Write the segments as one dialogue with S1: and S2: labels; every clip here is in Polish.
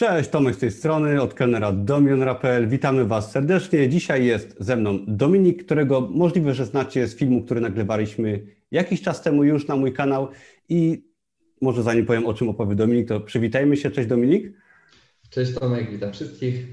S1: Cześć, Tomek z tej strony, od kelnera Domionra.pl. Witamy Was serdecznie. Dzisiaj jest ze mną Dominik, którego możliwe, że znacie z filmu, który nagrywaliśmy jakiś czas temu już na mój kanał. I może zanim powiem, o czym opowie Dominik, to przywitajmy się. Cześć Dominik.
S2: Cześć Tomek, witam wszystkich.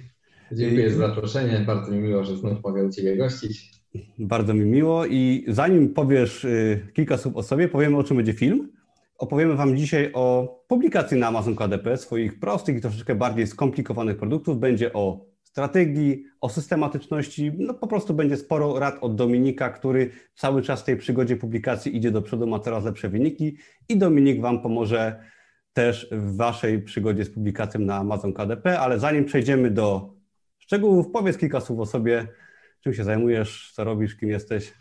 S2: Dziękuję za zaproszenie. Bardzo mi miło, że znów mogę u Ciebie gościć.
S1: Bardzo mi miło i zanim powiesz y, kilka słów o sobie, powiemy o czym będzie film. Opowiemy Wam dzisiaj o publikacji na Amazon KDP swoich prostych i troszeczkę bardziej skomplikowanych produktów. Będzie o strategii, o systematyczności. No po prostu będzie sporo rad od Dominika, który cały czas w tej przygodzie publikacji idzie do przodu, ma coraz lepsze wyniki i Dominik Wam pomoże też w Waszej przygodzie z publikacją na Amazon KDP, ale zanim przejdziemy do szczegółów, powiedz kilka słów o sobie, czym się zajmujesz, co robisz, kim jesteś.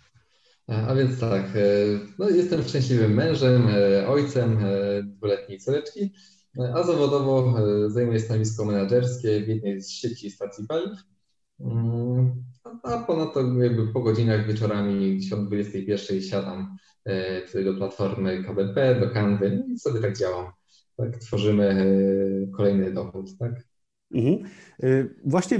S2: A więc tak, e, no jestem szczęśliwym mężem, e, ojcem e, dwuletniej córeczki, a zawodowo zajmuję stanowisko menedżerskie w jednej z sieci stacji paliw. Mm, a ponadto jakby po godzinach wieczorami gdzieś od 21 siadam tutaj do platformy KBP, do Canvy i sobie tak działam. Tak, tworzymy kolejny dochód, tak?
S1: Mhm. Właśnie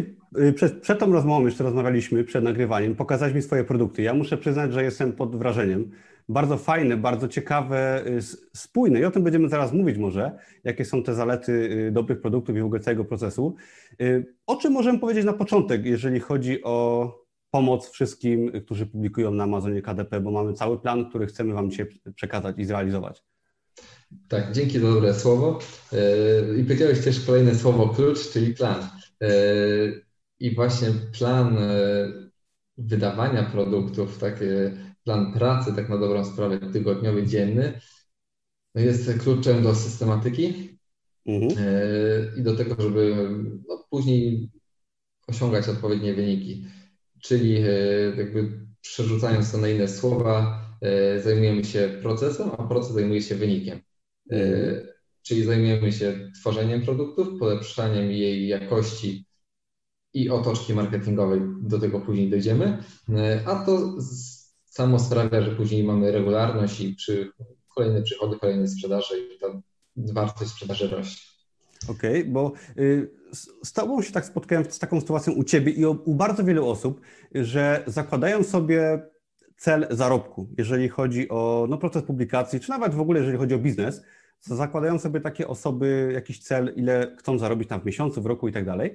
S1: przed, przed tą rozmową jeszcze rozmawialiśmy, przed nagrywaniem, pokazałeś mi swoje produkty. Ja muszę przyznać, że jestem pod wrażeniem. Bardzo fajne, bardzo ciekawe, y, spójne i o tym będziemy zaraz mówić może, jakie są te zalety dobrych produktów i w ogóle całego procesu. O czym możemy powiedzieć na początek, jeżeli chodzi o pomoc wszystkim, którzy publikują na Amazonie KDP, bo mamy cały plan, który chcemy Wam dzisiaj przekazać i zrealizować.
S2: Tak, dzięki za dobre słowo. I powiedziałeś też kolejne słowo klucz, czyli plan. E, I właśnie plan e, wydawania produktów, tak, plan pracy, tak na dobrą sprawę, tygodniowy, dzienny, no jest kluczem do systematyki mhm. i do tego, żeby no, później osiągać odpowiednie wyniki. Czyli jakby przerzucając to na inne słowa, zajmujemy się procesem, a proces zajmuje się wynikiem. E, czyli zajmujemy się tworzeniem produktów, polepszaniem jej jakości i otoczki marketingowej, do tego później dojdziemy, e, a to samo sprawia, że później mamy regularność i przy kolejne przychody, kolejne sprzedaże i ta wartość sprzedaży rośnie.
S1: Okej, okay, bo y, z Tobą się tak spotkałem z taką sytuacją u Ciebie i u bardzo wielu osób, że zakładają sobie cel zarobku, jeżeli chodzi o no, proces publikacji, czy nawet w ogóle jeżeli chodzi o biznes, zakładają sobie takie osoby jakiś cel, ile chcą zarobić tam w miesiącu, w roku i tak dalej.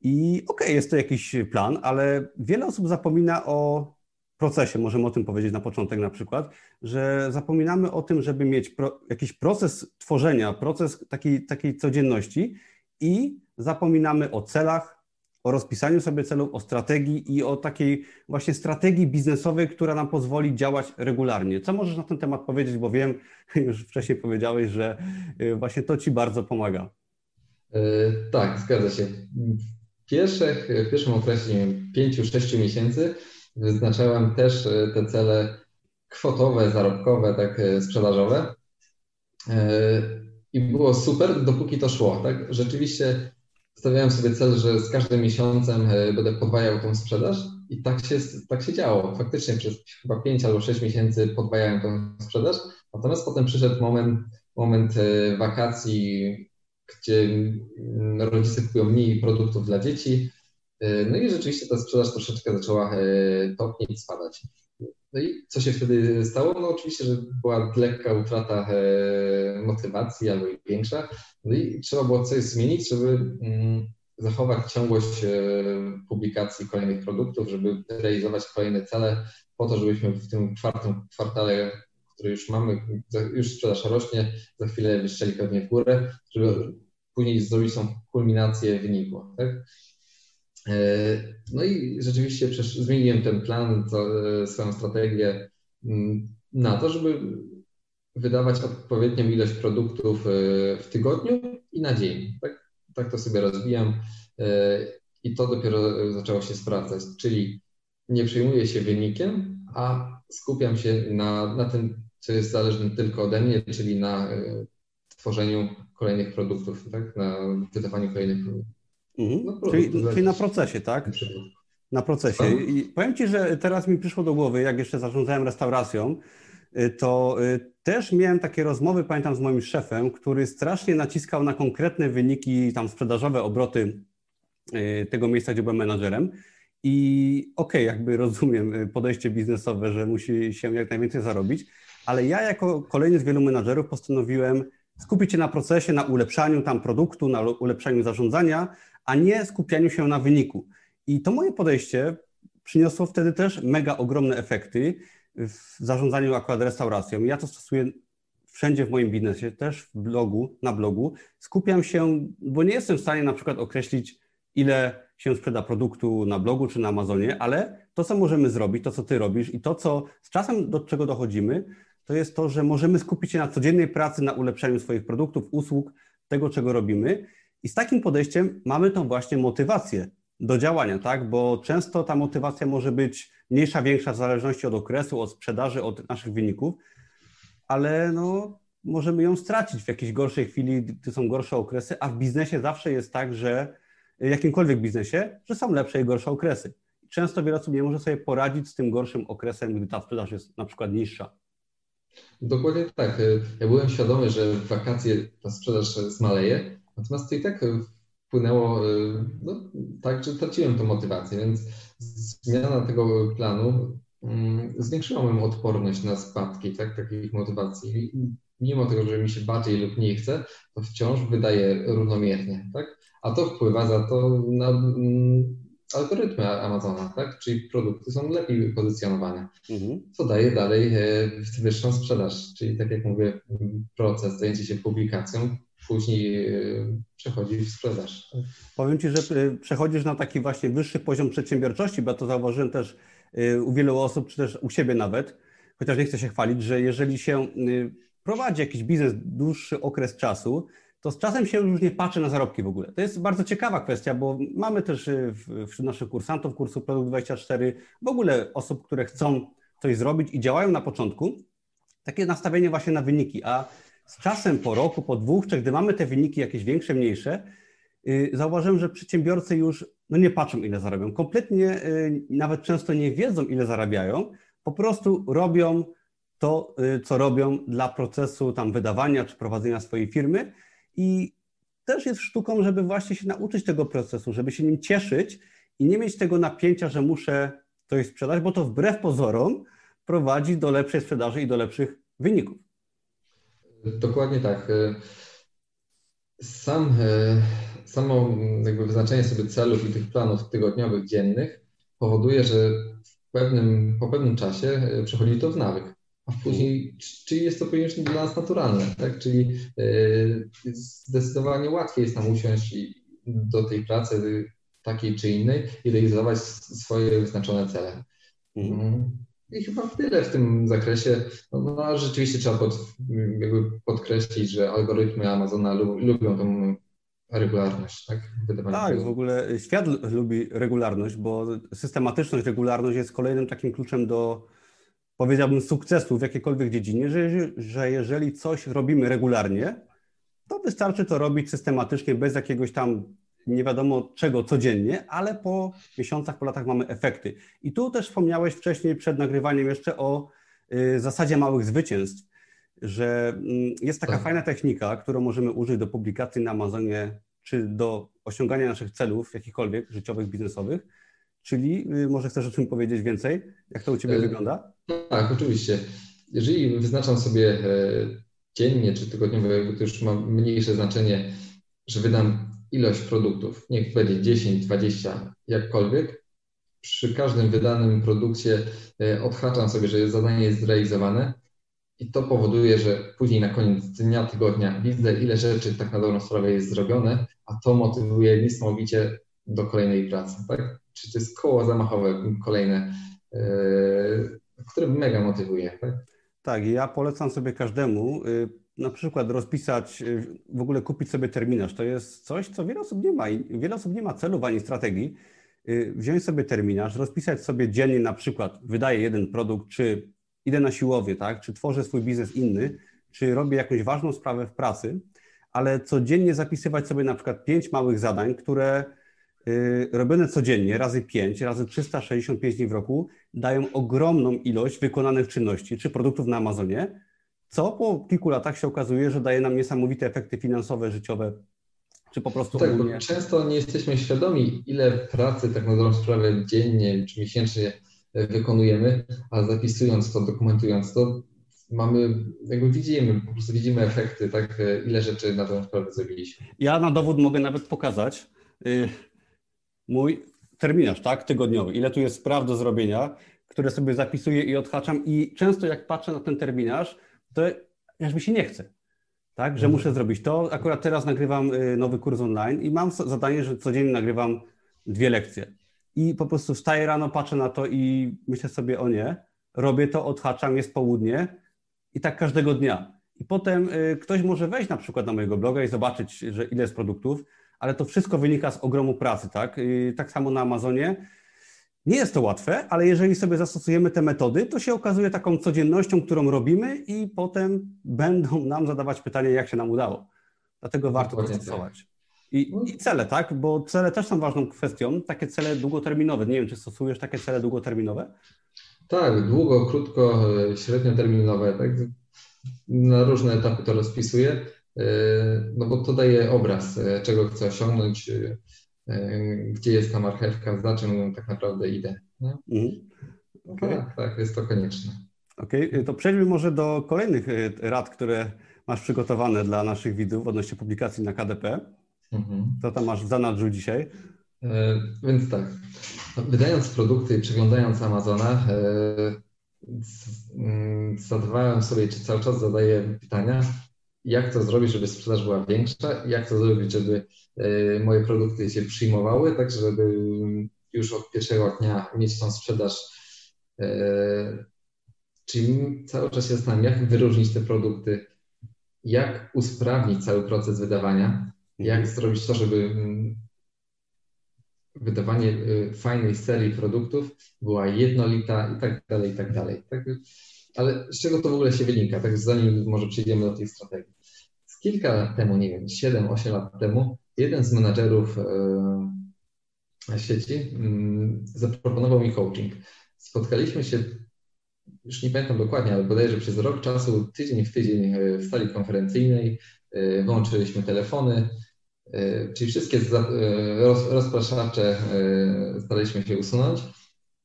S1: I okej, okay, jest to jakiś plan, ale wiele osób zapomina o procesie, możemy o tym powiedzieć na początek na przykład, że zapominamy o tym, żeby mieć pro, jakiś proces tworzenia, proces takiej, takiej codzienności i zapominamy o celach, o rozpisaniu sobie celów, o strategii i o takiej właśnie strategii biznesowej, która nam pozwoli działać regularnie. Co możesz na ten temat powiedzieć, bo wiem, już wcześniej powiedziałeś, że y, właśnie to Ci bardzo pomaga.
S2: Yy, tak, zgadza się. Pierwszych, w pierwszym okresie 5-6 miesięcy wyznaczałem też y, te cele kwotowe, zarobkowe, tak sprzedażowe. I było super, dopóki to szło. Tak? Rzeczywiście stawiałem sobie cel, że z każdym miesiącem e, będę podwajał tą sprzedaż i tak się, tak się działo. Faktycznie przez chyba 5 albo 6 miesięcy podwajałem tą sprzedaż, natomiast potem przyszedł moment, moment e, wakacji, gdzie mm, rodzice kupują mniej produktów dla dzieci, e, no i rzeczywiście ta sprzedaż troszeczkę zaczęła topnieć, spadać. No i co się wtedy stało? No oczywiście, że była lekka utrata e, motywacji albo i większa. No i trzeba było coś zmienić, żeby mm, zachować ciągłość publikacji kolejnych produktów, żeby realizować kolejne cele po to, żebyśmy w tym czwartym kwartale, który już mamy, już sprzedaż rośnie, za chwilę wyszczeli pewnie w górę, żeby później zrobić tą kulminację wyniku. Tak? E, no i rzeczywiście zmieniłem ten plan, e, swoją strategię mm, na to, żeby wydawać odpowiednią ilość produktów e, w tygodniu i na dzień. Tak, tak to sobie rozwijam i to dopiero zaczęło się sprawdzać, czyli nie przejmuję się wynikiem, a skupiam się na, na tym, co jest zależne tylko ode mnie, czyli na tworzeniu kolejnych produktów, tak? na wydawaniu kolejnych produktów.
S1: Mhm. No, czyli, czyli, na procesie, tak? Na procesie. I powiem Ci, że teraz mi przyszło do głowy, jak jeszcze zarządzałem restauracją, to też miałem takie rozmowy, pamiętam, z moim szefem, który strasznie naciskał na konkretne wyniki tam sprzedażowe, obroty tego miejsca, gdzie byłem menadżerem. I okej, okay, jakby rozumiem podejście biznesowe, że musi się jak najwięcej zarobić, ale ja jako kolejny z wielu menadżerów postanowiłem skupić się na procesie, na ulepszaniu tam produktu, na ulepszaniu zarządzania, a nie skupianiu się na wyniku. I to moje podejście przyniosło wtedy też mega ogromne efekty w zarządzaniu akurat restauracją. Ja to stosuję wszędzie w moim biznesie, też w blogu, na blogu. Skupiam się, bo nie jestem w stanie na przykład określić, ile się sprzeda produktu na blogu czy na Amazonie, ale to, co możemy zrobić, to, co ty robisz i to, co z czasem do czego dochodzimy, to jest to, że możemy skupić się na codziennej pracy, na ulepszaniu swoich produktów, usług, tego, czego robimy. I z takim podejściem mamy tą właśnie motywację do działania, tak? Bo często ta motywacja może być mniejsza, większa w zależności od okresu, od sprzedaży, od naszych wyników, ale no, możemy ją stracić w jakiejś gorszej chwili, gdy są gorsze okresy, a w biznesie zawsze jest tak, że jakimkolwiek biznesie, że są lepsze i gorsze okresy. Często wiele osób nie może sobie poradzić z tym gorszym okresem, gdy ta sprzedaż jest na przykład niższa.
S2: Dokładnie tak. Ja byłem świadomy, że w wakacje ta sprzedaż zmaleje, natomiast to i tak wpłynęło no, tak, że traciłem tę motywację, więc zmiana tego planu um, zwiększyła moją odporność na spadki tak, takich motywacji. Mimo tego, że mi się bardziej lub mniej chce, to wciąż wydaje równomiernie. Tak? A to wpływa za to na algorytmy Amazona, tak? czyli produkty są lepiej pozycjonowane, mhm. co daje dalej e, wyższą sprzedaż, czyli tak jak mówię, proces zajęcia się publikacją później e, przechodzi w sprzedaż.
S1: Powiem Ci, że e, przechodzisz na taki właśnie wyższy poziom przedsiębiorczości, bo ja to zauważyłem też u wielu osób, czy też u siebie nawet, chociaż nie chcę się chwalić, że jeżeli się prowadzi jakiś biznes dłuższy okres czasu, to z czasem się już nie patrzy na zarobki w ogóle. To jest bardzo ciekawa kwestia, bo mamy też y, wśród naszych kursantów kursu Produkt 24 w ogóle osób, które chcą coś zrobić i działają na początku, takie nastawienie właśnie na wyniki, a z czasem po roku, po dwóch, czy gdy mamy te wyniki jakieś większe, mniejsze, y, zauważyłem, że przedsiębiorcy już no nie patrzą, ile zarabiają. Kompletnie y, nawet często nie wiedzą, ile zarabiają, po prostu robią to, co robią dla procesu tam wydawania czy prowadzenia swojej firmy i też jest sztuką, żeby właśnie się nauczyć tego procesu, żeby się nim cieszyć i nie mieć tego napięcia, że muszę coś sprzedać, bo to wbrew pozorom prowadzi do lepszej sprzedaży i do lepszych wyników.
S2: Dokładnie tak. Sam, samo jakby wyznaczenie sobie celów i tych planów tygodniowych, dziennych powoduje, że pewnym, po pewnym czasie przechodzi to w nawyk a później, czyli jest to poniekąd dla nas naturalne, tak? Czyli yy, zdecydowanie łatwiej jest nam usiąść do tej pracy takiej czy innej i realizować swoje wyznaczone cele. Mhm. Mm. I chyba tyle w tym zakresie. No, no rzeczywiście trzeba pod, podkreślić, że algorytmy Amazona lubią tą regularność, tak?
S1: tak, w ogóle świat lubi regularność, bo systematyczność, regularność jest kolejnym takim kluczem do powiedziałbym, sukcesu w jakiejkolwiek dziedzinie, że, że jeżeli coś robimy regularnie, to wystarczy to robić systematycznie, bez jakiegoś tam nie wiadomo czego codziennie, ale po miesiącach, po latach mamy efekty. I tu też wspomniałeś wcześniej przed nagrywaniem jeszcze o y, zasadzie małych zwycięstw, że y, jest taka tak. fajna technika, którą możemy użyć do publikacji na Amazonie, czy do osiągania naszych celów, jakichkolwiek życiowych, biznesowych, Czyli y, może chcesz o czym powiedzieć więcej? Jak to u Ciebie e, wygląda?
S2: Tak, oczywiście. Jeżeli wyznaczam sobie e, dziennie czy tygodniowo, to już ma mniejsze znaczenie, że wydam ilość produktów, niech będzie 10, 20, jakkolwiek, przy każdym wydanym produkcie e, odhaczam sobie, że zadanie jest zrealizowane i to powoduje, że później na koniec dnia, tygodnia widzę, ile rzeczy tak na dobrą sprawę jest zrobione, a to motywuje niesamowicie do kolejnej pracy. Tak? czy to jest koło zamachowe kolejne, e, które mega motywuje. Tak?
S1: tak, ja polecam sobie każdemu y, na przykład rozpisać, y, w ogóle kupić sobie terminarz. To jest coś, co wiele osób nie ma. Wiele osób nie ma celów ani strategii. Y, wziąć sobie terminarz, rozpisać sobie dziennie na przykład, wydaję jeden produkt, czy idę na siłowie, tak? czy tworzę swój biznes inny, czy robię jakąś ważną sprawę w pracy, ale codziennie zapisywać sobie na przykład pięć małych zadań, które yy, robione codziennie, razy 5, razy 365 dni w roku, dają ogromną ilość wykonanych czynności czy produktów na Amazonie, co po kilku latach się okazuje, że daje nam niesamowite efekty finansowe, życiowe, czy po prostu
S2: tak, ogólnie... często nie jesteśmy świadomi, ile pracy tak na dobrą sprawę dziennie czy miesięcznie wykonujemy, a zapisując to, dokumentując to, mamy, jakby widzimy, po prostu widzimy efekty, tak, ile rzeczy na tą sprawę zrobiliśmy.
S1: Ja na dowód mogę nawet pokazać yy, mój terminarz, tak, tygodniowy, ile tu jest spraw do zrobienia, które sobie zapisuję i odhaczam i często jak patrzę na ten terminarz, to aż mi się nie chce, tak, że mhm. muszę zrobić to. Akurat teraz nagrywam y, nowy kurs online i mam zadanie, że codziennie nagrywam dwie lekcje. I po prostu wstaję rano, patrzę na to i myślę sobie, o nie, robię to, odhaczam, jest południe i tak każdego dnia. I potem y, ktoś może wejść na przykład na mojego bloga i zobaczyć, że ile jest produktów, ale to wszystko wynika z ogromu pracy, tak? Tak samo na Amazonie. Nie jest to łatwe, ale jeżeli sobie zastosujemy te metody, to się okazuje taką codziennością, którą robimy i potem będą nam zadawać pytanie, jak się nam udało. Dlatego warto to stosować. I, I, cele, tak? Bo cele też są ważną kwestią, takie cele długoterminowe. Nie wiem, czy stosujesz takie cele długoterminowe?
S2: Tak, długo, krótko, średnioterminowe, tak? Na różne etapy to rozpisuję, no bo to daje obraz, e, czego chcę osiągnąć, e, gdzie jest ta marchewka, za czym tak naprawdę idę. Mhm. Okay. Tak, tak, jest to konieczne.
S1: Okej, okay. to przejdźmy może do kolejnych rad, które masz przygotowane dla naszych widzów odnośnie publikacji na KDP. Mhm. Co tam masz w zanadrzu dzisiaj?
S2: E, więc tak, wydając produkty i przeglądając Amazona, e, mm, zadawałem sobie, czy cały czas zadaję pytania, jak to zrobić, żeby sprzedaż była większa, jak to zrobić, żeby e, moje produkty się przyjmowały, tak żeby już od pierwszego dnia mieć tą sprzedaż. Czyli cały czas się zastanawiam, jak wyróżnić te produkty, jak usprawnić cały proces wydawania, jak mhm. zrobić to, żeby mm, wydawanie y, fajnej serii produktów była jednolita i tak dalej, i tak dalej. Tak? Ale z czego to w ogóle się wynika? Tak zanim może przejdziemy do tej strategii. Kilka lat temu, nie wiem, 7-8 lat temu, jeden z menadżerów y, sieci mm, zaproponował mi coaching. Spotkaliśmy się, już nie pamiętam dokładnie, ale bodajże przez rok czasu, tydzień w tydzień y, w sali konferencyjnej, wyłączyliśmy telefony, E, czyli wszystkie e, rozpraszacze e, staraliśmy się usunąć.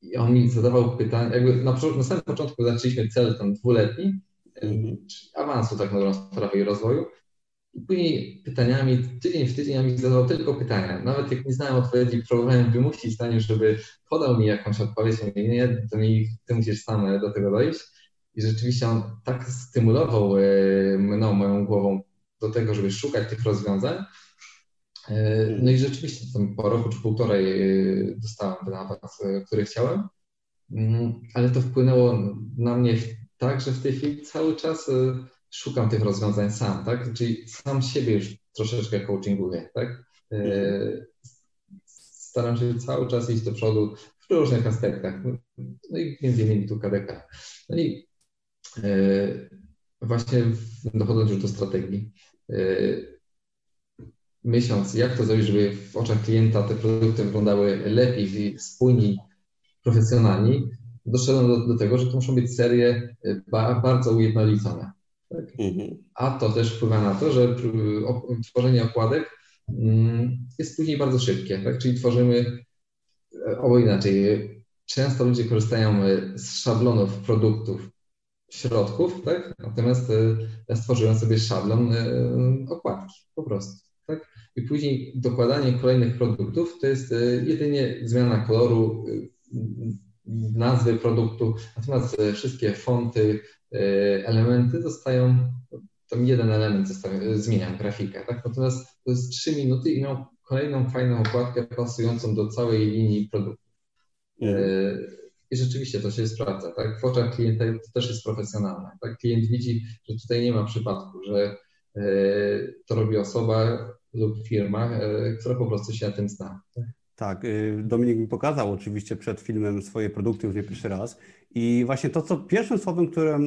S2: I on mi zadawał pytania, jakby na, na samym początku zaczęliśmy cel tam dwuletni, mm awansu tak naprawdę sprawę i rozwoju. I później pytaniami, tydzień w tydzień mi zadawał tylko pytania. Nawet jak nie znałem odpowiedzi, próbowałem wymusić na nim, żeby podał mi jakąś odpowiedź. Mówię, nie, to mi, ty musisz sam do tego dojść. I rzeczywiście on tak stymulował no, moją głową do tego, żeby szukać tych rozwiązań, E, no i rzeczywiście tam po roku czy półtorej e, dostałem ten awans, e, który chciałem, mm, ale to wpłynęło na mnie tak, że w tej chwili cały czas szukam tych rozwiązań sam, tak? Czyli sam siebie już troszeczkę coachinguję, tak? Staram się cały czas iść do przodu w różnych aspektach, no i między innymi tu KDK. No i właśnie dochodząc już do strategii, myśląc, jak to zrobić, żeby w oczach klienta te produkty wyglądały lepiej, spójniej, profesjonalni, doszedłem do, do, tego, że to muszą być serie ba, bardzo ujednolicone. Tak? Mhm. A to też wpływa na to, że tworzenie okładek mm, jest później bardzo szybkie. Tak? Czyli tworzymy, albo inaczej, często ludzie korzystają y, z szablonów produktów, środków, tak? natomiast y, ja stworzyłem sobie szablon okładki po prostu tak? I później dokładanie kolejnych produktów to jest e, jedynie zmiana koloru, e, nazwy produktu, natomiast e, wszystkie fonty, elementy zostają, tam jeden element zostaje, zmieniam, grafikę, tak? Natomiast to jest 3 minuty i mam kolejną fajną okładkę pasującą do całej linii produktu. I rzeczywiście to się sprawdza, tak? W oczach klienta to też jest profesjonalne, tak? Klient widzi, że tutaj nie ma przypadku, że to robi osoba lub firma, e, która po prostu się na tym zna.
S1: Tak, y, Dominik mi pokazał oczywiście przed filmem swoje produkty już nie pierwszy raz i właśnie to, co pierwszym słowem, które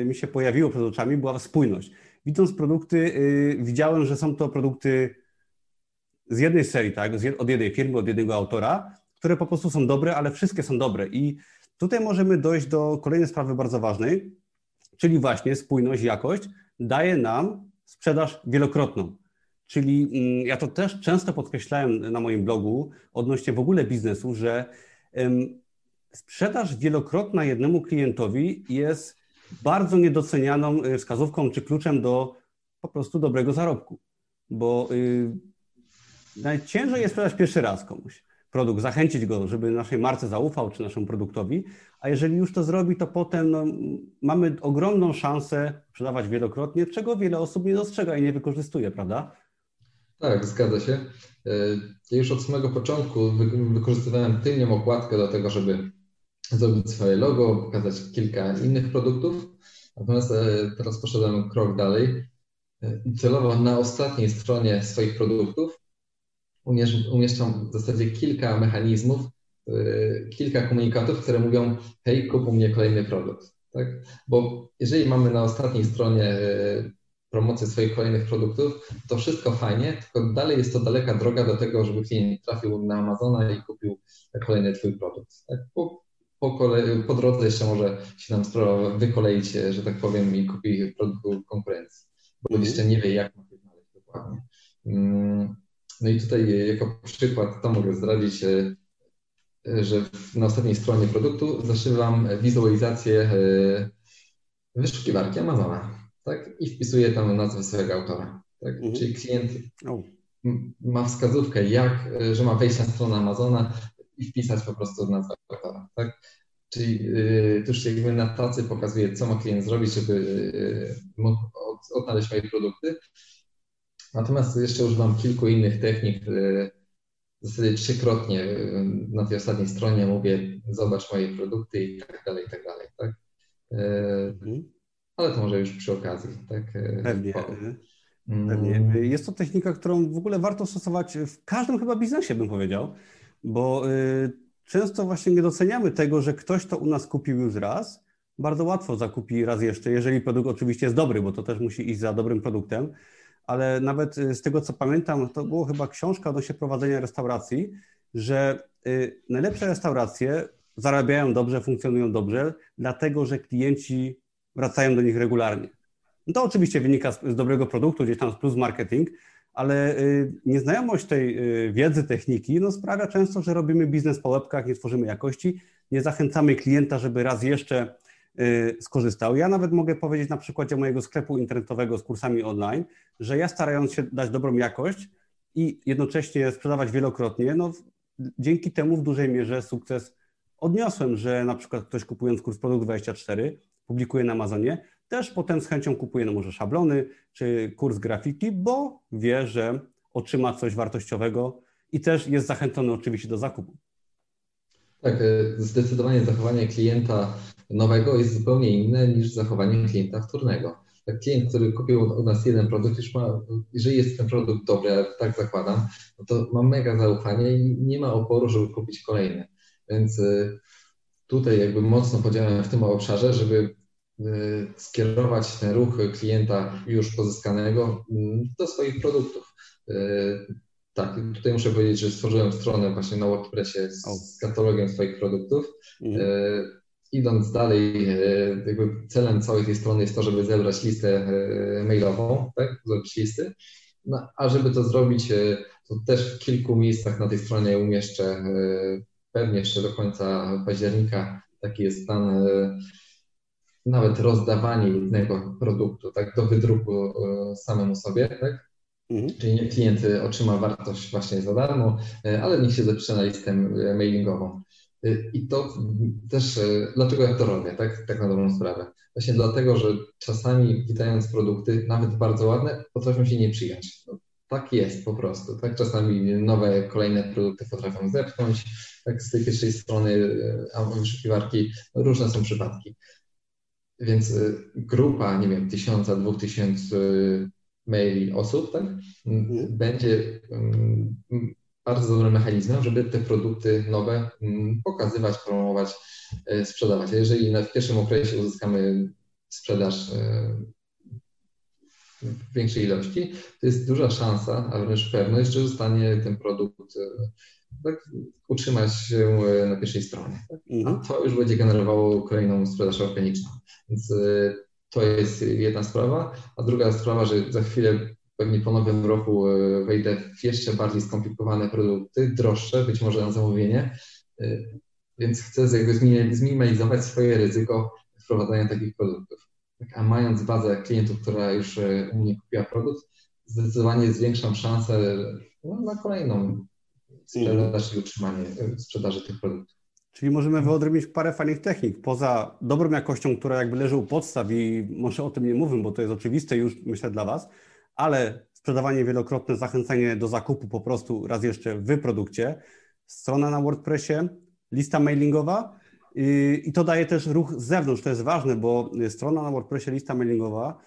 S1: y, mi się pojawiło przed oczami, była spójność. Widząc produkty, y, widziałem, że są to produkty z jednej serii, tak, od jednej firmy, od jednego autora, które po prostu są dobre, ale wszystkie są dobre. I tutaj możemy dojść do kolejnej sprawy bardzo ważnej, czyli właśnie spójność, jakość daje nam sprzedaż wielokrotną. Czyli mm, ja to też często podkreślałem na moim blogu odnośnie w ogóle biznesu, że sprzedaż wielokrotna jednemu klientowi jest bardzo niedocenianą y, wskazówką czy kluczem do po prostu dobrego zarobku. Bo y, najciężej jest sprzedać pierwszy raz komuś produkt, zachęcić go, żeby naszej marce zaufał, czy naszemu produktowi, a jeżeli już to zrobi, to potem no, mamy ogromną szansę sprzedawać wielokrotnie, czego wiele osób nie dostrzega i nie wykorzystuje, prawda?
S2: Tak, zgadza się. E, ja już od samego początku wykorzystywałem tylnią okładkę do tego, żeby zrobić swoje logo, pokazać kilka innych produktów. Natomiast e, teraz poszedłem krok dalej. E, celowo na ostatniej stronie swoich produktów umieszczam w zasadzie kilka mechanizmów, kilka komunikatów, które mówią: hej, kup u mnie kolejny produkt. Tak? Bo jeżeli mamy na ostatniej stronie promocję swoich kolejnych produktów, to wszystko fajnie, tylko dalej jest to daleka droga do tego, żeby klient trafił na Amazona i kupił kolejny Twój produkt. Tak? Po, po, kolei, po drodze jeszcze może się nam sprawa wykoleić, że tak powiem, i kupi produkt konkurencji, bo mm. jeszcze nie wie, jak ma się znaleźć dokładnie. Mm, no i tutaj jako przykład to mogę zdradzić, e, że na ostatniej stronie produktu zaszywam wizualizację e, wyszukiwarki Amazona tak? i wpisuje tam nazwę swojego autora. Tak? Mhm. Czyli klient ma wskazówkę, jak, e, że ma wejść na stronę Amazona i wpisać po prostu nazwę autora. Tak? Czyli yy, tuż jakby na tacy pokazuje, co ma klient zrobić, żeby yy, mógł od, odnaleźć moje produkty. Natomiast jeszcze używam kilku innych technik. Yy, w zasadzie trzykrotnie na tej ostatniej stronie mówię, zobacz moje produkty i tak dalej, i tak dalej. Tak? Mhm ale to może już przy okazji. Tak?
S1: E, Pewnie. Pewnie. Mm. Jest to technika, którą w ogóle warto stosować w każdym chyba biznesie, bym powiedział, bo y, często właśnie nie doceniamy tego, że ktoś to u nas kupił już raz, bardzo łatwo zakupi raz jeszcze, jeżeli produkt oczywiście jest dobry, bo to też musi iść za dobrym produktem, ale nawet y, z tego, co pamiętam, to było chyba książka odnośnie prowadzenia restauracji, że y, najlepsze restauracje zarabiają dobrze, funkcjonują dobrze, dlatego że klienci wracają do nich regularnie. No to oczywiście wynika z, z dobrego produktu, gdzieś tam z plus marketing, ale y, nieznajomość tej y, wiedzy, techniki no sprawia często, że robimy biznes po łebkach, nie tworzymy jakości, nie zachęcamy klienta, żeby raz jeszcze y, skorzystał. Ja nawet mogę powiedzieć na przykładzie mojego sklepu internetowego z kursami online, że ja starając się dać dobrą jakość i jednocześnie sprzedawać wielokrotnie, no dzięki temu w dużej mierze sukces odniosłem, że na przykład ktoś kupując kurs Produkt 24 publikuje na Amazonie, też potem z chęcią kupuje no może szablony czy kurs grafiki, bo wie, że otrzyma coś wartościowego i też jest zachęcony oczywiście do zakupu.
S2: Tak, e, zdecydowanie zachowanie klienta nowego jest zupełnie inne niż zachowanie klienta wtórnego. Tak, klient, który kupił od nas jeden produkt, już ma, jeżeli jest ten produkt dobry, ja tak zakładam, no to ma mega zaufanie i nie ma oporu, żeby kupić kolejny. Więc e, tutaj jakby mocno podziałem w tym obszarze, żeby skierować ten ruch klienta już pozyskanego mm, do swoich produktów. Y, tak, tutaj muszę powiedzieć, że stworzyłem stronę właśnie na WordPressie z, katalogiem swoich produktów. Mhm. Y, idąc dalej, jakby celem całej tej strony jest to, żeby zebrać listę mailową, tak, zrobić listy. No, a żeby to zrobić, to też w kilku miejscach na tej stronie umieszczę pewnie jeszcze do końca października. Taki jest plan nawet rozdawanie jednego produktu tak, do wydruku e, samemu sobie, tak? Mhm. Czyli klient otrzyma wartość właśnie za darmo, e, ale niech się zapisze na listę e, mailingową. I to też, dlaczego ja to robię, tak, tak na dobrą sprawę? Właśnie dlatego, że czasami widając produkty, nawet bardzo ładne, potrafią się nie przyjąć. No, tak jest po prostu, tak? Czasami nowe, kolejne produkty potrafią zepchnąć, tak z tej pierwszej strony wyszukiwarki, no, różne są przypadki. Więc y, grupa, nie wiem, tysiąca, dwóch tysięcy maili osób, tak, mhm. będzie bardzo dobrym mechanizmem, żeby te produkty nowe pokazywać, promować, y, sprzedawać. A jeżeli w pierwszym okresie uzyskamy sprzedaż y, w większej ilości, to jest duża szansa, a wręcz pewność, że zostanie ten produkt tak, utrzymać się na pierwszej stronie. Tak? A to już będzie generowało kolejną sprzedaż organiczną. Więc to jest jedna sprawa. A druga sprawa, że za chwilę pewnie po nowym roku e, wejdę w jeszcze bardziej skomplikowane produkty, droższe, być może na zamówienie, e, więc chcę jakby zminimalizować swoje ryzyko wprowadzania takich produktów. Tak, a mając bazę klientów, która już e, u mnie kupiła produkt, zdecydowanie zwiększam szansę no, na kolejną sprzedaż i utrzymanie sprzedaży tych produktów.
S1: Czyli możemy wyodrębnić parę fajnych technik. Poza dobrą jakością, która jakby leży u podstaw i może o tym nie mówię, bo to jest oczywiste już myślę dla Was, ale sprzedawanie wielokrotne, zachęcanie do zakupu po prostu raz jeszcze w produkcie, strona na WordPressie, lista mailingowa i to daje też ruch z zewnątrz. To jest ważne, bo strona na WordPressie, lista mailingowa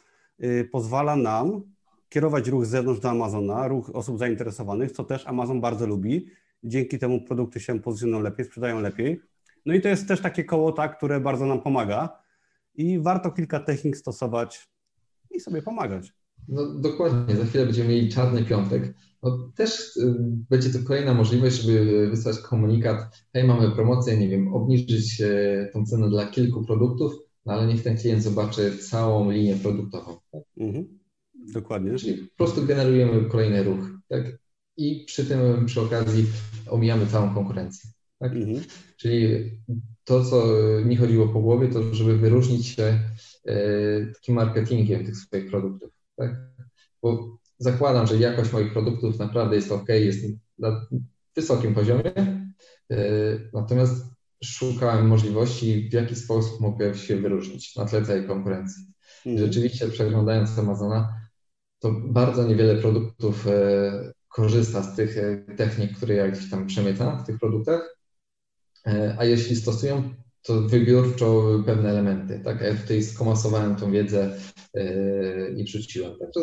S1: y, pozwala nam kierować ruch z zewnątrz do Amazona, ruch osób zainteresowanych, co też Amazon bardzo lubi. Dzięki temu produkty się pozycjonują lepiej, sprzedają lepiej. No i to jest też takie koło, tak, które bardzo nam pomaga i warto kilka technik stosować i sobie pomagać.
S2: No dokładnie, za chwilę będziemy mieli czarny piątek. No, też y, będzie to kolejna możliwość, żeby wysłać komunikat, hej, mamy promocję, nie wiem, obniżyć y, tą cenę dla kilku produktów, no, ale niech ten klient zobaczy całą linię produktową. Mhm.
S1: Dokładnie.
S2: Czyli po prostu generujemy kolejny ruch, tak? I przy tym, przy okazji omijamy całą konkurencję. Tak? Mhm. Czyli to, co mi chodziło po głowie, to żeby wyróżnić się y, takim marketingiem tych swoich produktów. Tak? Bo zakładam, że jakość moich produktów naprawdę jest ok, jest na wysokim poziomie, e, natomiast szukałem możliwości, w jaki sposób mogę się wyróżnić na tle tej konkurencji. Mhm. Rzeczywiście przeglądając Amazona, to bardzo niewiele produktów e, korzysta z tych e, technik, które ja gdzieś tam przemycam w tych produktach, a jeśli stosują, to wybiórczo pewne elementy. Tak? Ja tutaj skomasowałem tą wiedzę i wrzuciłem. Także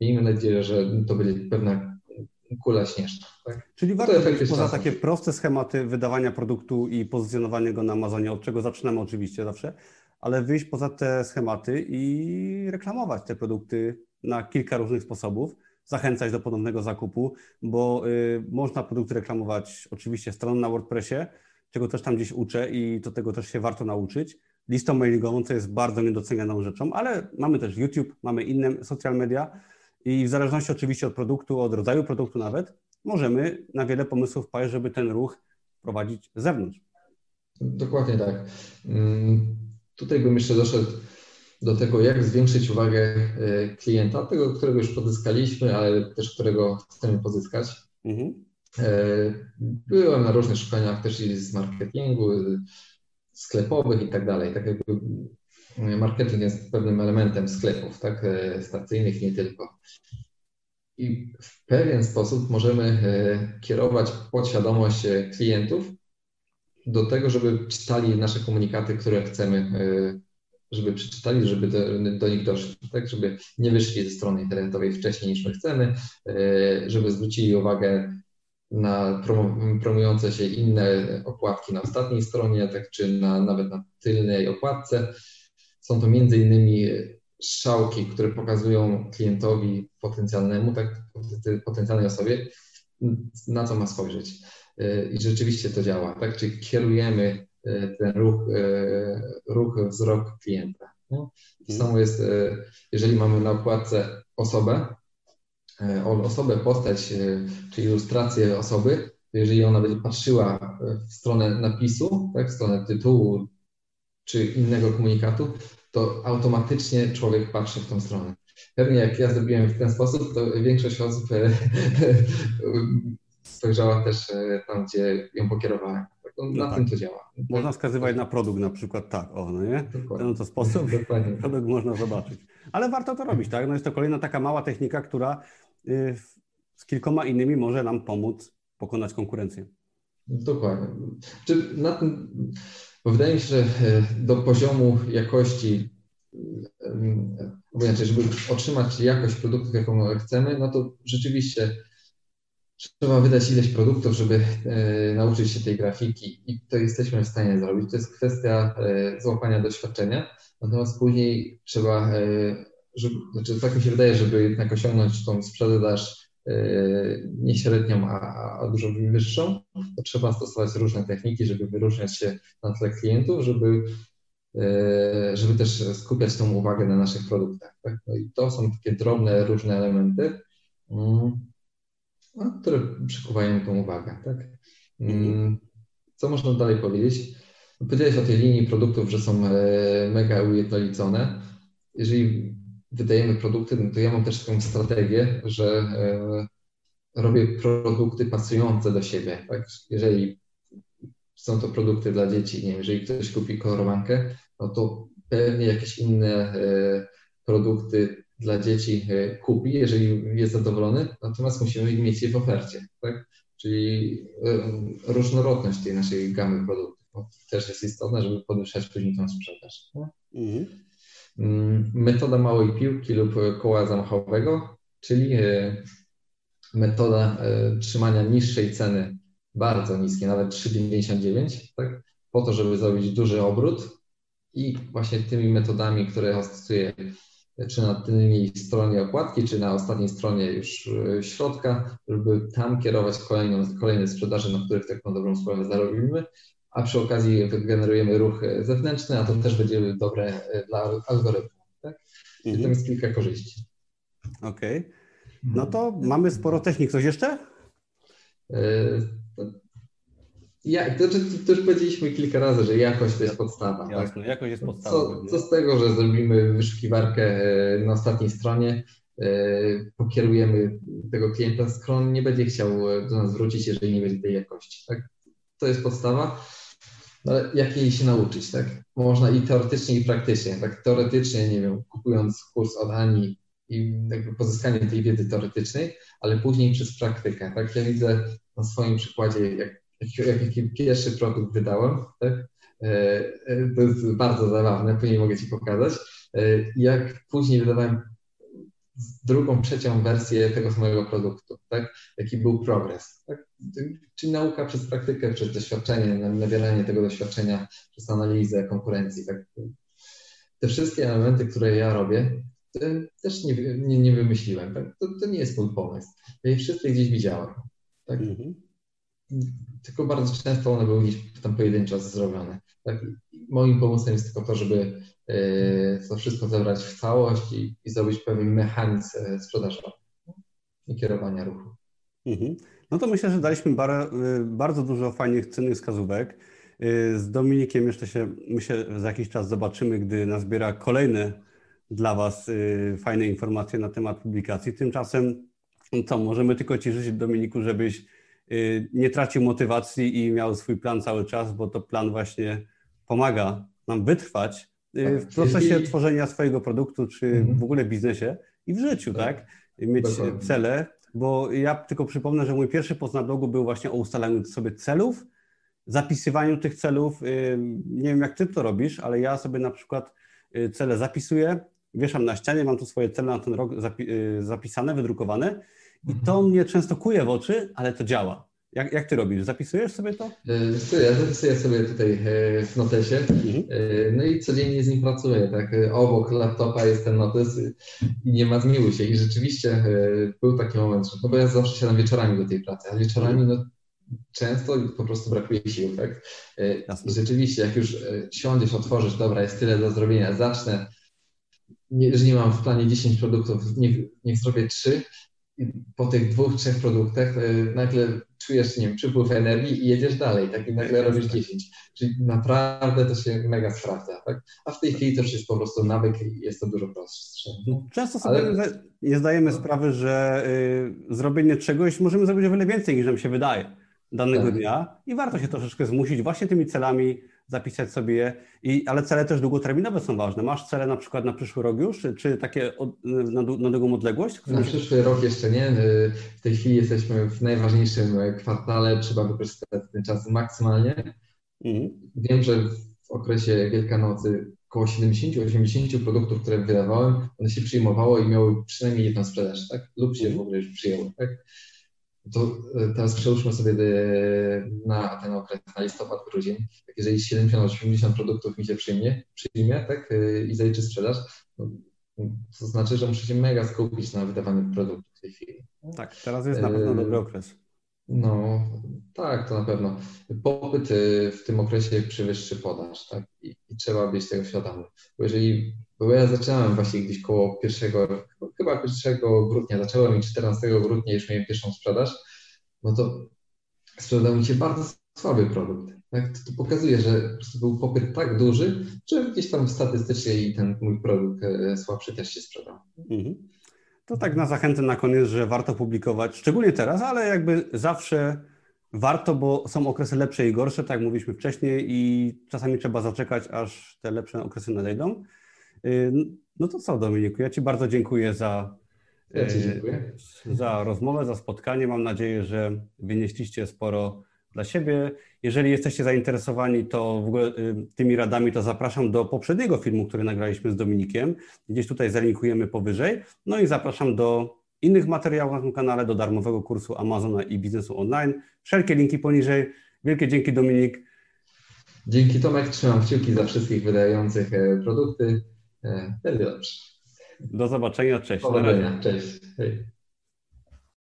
S2: miejmy nadzieję, że to będzie pewna kula śnieżna. Tak?
S1: Czyli warto poza takie proste schematy wydawania produktu i pozycjonowania go na Amazonie, od czego zaczynamy oczywiście zawsze, ale wyjść poza te schematy i reklamować te produkty na kilka różnych sposobów, zachęcać do ponownego zakupu, bo y, można produkty reklamować oczywiście stroną na WordPressie, czego też tam gdzieś uczę i do tego też się warto nauczyć. Listą mailingową, co jest bardzo niedocenianą rzeczą, ale mamy też YouTube, mamy inne social media i w zależności oczywiście od produktu, od rodzaju produktu nawet, możemy na wiele pomysłów wpaść, żeby ten ruch prowadzić z zewnątrz.
S2: Dokładnie tak. Mm, tutaj bym jeszcze doszedł do tego, jak zwiększyć uwagę e, klienta, tego, którego już pozyskaliśmy, ale też którego chcemy pozyskać. Mhm. E, byłem na różnych szkoleniach też i z marketingu, sklepowych i tak dalej. Tak jakby marketing jest pewnym elementem sklepów, tak, e, stacyjnych nie tylko. I w pewien sposób możemy kierować podświadomość klientów do tego, żeby czytali nasze komunikaty, które chcemy, żeby przeczytali, żeby do, do, nich doszli, tak, żeby nie wyszli ze strony internetowej wcześniej niż my chcemy, żeby zwrócili uwagę na promujące się inne okładki na ostatniej stronie, tak czy na, nawet na tylnej okładce. Są to między innymi strzałki, które pokazują klientowi potencjalnemu, tak, potencjalnej osobie, na co ma spojrzeć. I rzeczywiście to działa, tak? Czyli kierujemy e, ten ruch, e, ruch wzrok klienta. No? Samo jest, e, jeżeli mamy na okładce osobę, osobę, postać czy ilustrację osoby, jeżeli ona będzie patrzyła w stronę napisu, tak, w stronę tytułu czy innego komunikatu, to automatycznie człowiek patrzy w tą stronę. Pewnie jak ja zrobiłem w ten sposób, to większość osób spojrzała też tam, gdzie ją pokierowałem. No, na tak. tym to działa.
S1: Można wskazywać na produkt na przykład tak, o, no nie? W ten to sposób Dokładnie. produkt można zobaczyć. Ale warto to robić, tak? No jest to kolejna taka mała technika, która Y, z kilkoma innymi może nam pomóc pokonać konkurencję.
S2: Dokładnie. Czy na tym, bo wydaje mi się, że e, do poziomu jakości, inaczej, żeby otrzymać jakość produktów, jaką chcemy, no to rzeczywiście trzeba wydać ileś produktów, żeby e, nauczyć się tej grafiki i to jesteśmy w stanie zrobić. To jest kwestia e, złapania doświadczenia, natomiast później trzeba żeby, znaczy tak mi się wydaje, żeby jednak osiągnąć tą sprzedaż nie średnią, a, a dużo wyższą, to trzeba stosować różne techniki, żeby wyróżniać się na tle klientów, żeby, żeby też skupiać tą uwagę na naszych produktach. Tak? No i to są takie drobne, różne elementy, mm, no, które przykuwają tą uwagę. Tak? Mm, co można dalej powiedzieć? Powiedziałeś o tej linii produktów, że są e, mega ujednolicone. Jeżeli wydajemy produkty, no to ja mam też taką strategię, że e, robię produkty pasujące do siebie. Tak? Jeżeli są to produkty dla dzieci, nie wiem, jeżeli ktoś kupi kolorowankę, no to pewnie jakieś inne e, produkty dla dzieci kupi, jeżeli jest zadowolony, natomiast musimy mieć je w ofercie. Tak? Czyli różnorodność tej naszej gamy produktów też jest istotne, żeby podwyższać później tą sprzedaż. Mhm. Mm, metoda małej piłki lub koła zamachowego, czyli e, metoda e, trzymania niższej ceny, bardzo niskiej, nawet 3,99, tak? po to, żeby zrobić duży obrót i właśnie tymi metodami, które stosuję czy na tylnej stronie okładki, czy na ostatniej stronie już e, środka, żeby tam kierować kolejną, kolejne sprzedaże, na których taką dobrą sprawę zarobimy, a przy okazji wygenerujemy ruch zewnętrzny, a to też będzie dobre e, dla algorytmu. Tak? Mhm. Tam jest kilka korzyści.
S1: Okej. Okay. No to mamy sporo technik. Coś jeszcze?
S2: E, ja, to, to już powiedzieliśmy kilka razy, że jakość to jest podstawa.
S1: Jasne, tak? jakość jest podstawą.
S2: Co, co, z tego, że zrobimy wyszukiwarkę e, na ostatniej stronie, pokierujemy tego klienta, skoro nie będzie chciał do nas wrócić, jeżeli nie będzie tej jakości. Tak? To jest podstawa. No, ale jak jej się nauczyć, tak? Można i teoretycznie, i praktycznie. Tak teoretycznie, nie wiem, kupując kurs od Ani i pozyskanie tej wiedzy teoretycznej, ale później przez praktykę, tak? Ja widzę na swoim przykładzie, jak, jaki pierwszy produkt wydałem, tak? E, e, to jest bardzo zabawne, później mogę Ci pokazać. E, jak później wydawałem drugą, trzecią wersję tego samego produktu, tak? Jaki był progres, tak? Czyli nauka przez praktykę, przez doświadczenie, nabieranie tego doświadczenia, przez analizę konkurencji, tak? Te wszystkie elementy, które ja robię, też nie, nie, nie wymyśliłem, tak? to, to, nie jest mój pomysł. Ja je wszystkie gdzieś widziałem, tak? Mhm. Tylko bardzo często one były gdzieś tam pojedynczo zrobione. Tak? Moim pomysłem jest tylko to, żeby E, to wszystko zebrać w całość i, i zrobić pewien mechanizm e, sprzedażowy i kierowania ruchu.
S1: Mhm. No to myślę, że daliśmy bar, e, bardzo dużo fajnych, cennych wskazówek. Z Dominikiem jeszcze się, myślę, za jakiś czas zobaczymy, gdy nazbiera kolejne dla Was fajne informacje na temat publikacji. Tymczasem co, możemy tylko Ci życzyć, Dominiku, żebyś nie tracił motywacji i miał swój plan cały czas, bo to plan właśnie pomaga nam wytrwać Y, w procesie tworzenia swojego produktu, czy mhm. w ogóle w biznesie i w życiu, tak? tak? Mieć cele, bo ja tylko przypomnę, że mój pierwszy post na blogu był właśnie o ustalaniu sobie celów, zapisywaniu tych celów. Y, nie wiem, jak ty to robisz, ale ja sobie na przykład y, cele zapisuję, wieszam na ścianie, mam tu swoje cele na ten rok zapisane, wydrukowane i to mhm. mnie często kuje w oczy, ale to działa. Jak, jak ty robisz? Zapisujesz sobie to?
S2: E, ja zapisuję sobie tutaj e, w notesie, mhm. E, no i codziennie z nim pracuję, tak, obok laptopa jest ten notes i nie ma zmiłuj się i rzeczywiście był taki moment, że, no bo ja zawsze siadam wieczorami do tej pracy, a wieczorami no często po prostu brakuje sił, tak, i rzeczywiście jak już siądziesz, otworzysz, dobra, jest tyle do zrobienia, zacznę, nie, że nie mam w planie 10 produktów, niech, niech zrobię 3, po tych dwóch, trzech produktach y, nagle czujesz, nie wiem, przypływ energii i jedziesz dalej, tak? I nagle robisz 10. Czyli naprawdę to się mega sprawdza, tak? A w tej chwili to już jest po prostu nawyk i jest to dużo prostsze.
S1: No, często sobie Ale... nie zdajemy no. sprawy, że y, zrobienie czegoś możemy zrobić o wiele więcej niż nam się wydaje danego tak. dnia i warto się troszeczkę zmusić właśnie tymi celami, zapisać sobie je, I, ale cele też długoterminowe są ważne. Masz cele na przykład na przyszły rok już, czy, czy takie od, na, na długą odległość?
S2: Na przyszły rok jeszcze nie. W tej chwili jesteśmy w najważniejszym kwartale, trzeba wykorzystać ten czas maksymalnie. Mhm. Wiem, że w okresie Wielkanocy około 70-80 produktów, które wydawałem, one się przyjmowało i miały przynajmniej jedną sprzedaż, tak? Lub się mhm. w ogóle już przyjęły, tak? To e, teraz przełóżmy sobie e, na ten okres, na listopad, grudzień. Tak jeżeli 70-80 produktów mi się przyjmie, przyjmie tak, e, i zaliczy sprzedaż, no, To znaczy, że muszę się mega skupić na wydawaniu produktu w tej chwili.
S1: Tak, teraz jest na pewno dobry okres.
S2: No, tak, to na pewno. Popyt w tym okresie przewyższy podaż, tak? I, I, trzeba być tego świadomy. Bo jeżeli, bo ja zaczynałem właśnie gdzieś koło pierwszego, chyba 1 grudnia, zacząłem i 14 grudnia już miałem pierwszą sprzedaż, no to sprzedał mi się bardzo słaby produkt. Tak? To, to pokazuje, że po prostu był popyt tak duży, że gdzieś tam statystycznie i ten mój produkt e, słabszy też się sprzedał. Mhm.
S1: To tak na zachętę na koniec, że warto publikować, szczególnie teraz, ale jakby zawsze warto, bo są okresy lepsze i gorsze, tak jak mówiliśmy wcześniej i czasami trzeba zaczekać, aż te lepsze okresy nadejdą. Y, no to co Dominiku, ja Ci bardzo dziękuję za,
S2: ja dziękuję.
S1: za rozmowę, za spotkanie. Mam nadzieję, że wynieśliście sporo dla siebie. Jeżeli jesteście zainteresowani to w ogóle y, tymi radami, to zapraszam do poprzedniego filmu, który nagraliśmy z Dominikiem. Gdzieś tutaj zalinkujemy powyżej. No i zapraszam do innych materiałów na tym kanale, do darmowego kursu Amazona i biznesu online. Wszelkie linki poniżej. Wielkie dzięki Dominik.
S2: Dzięki Tomek, trzymam kciuki za wszystkich wydających e, produkty. E, będzie dobrze.
S1: Do zobaczenia, cześć.
S2: Powodzenia, cześć. Hej.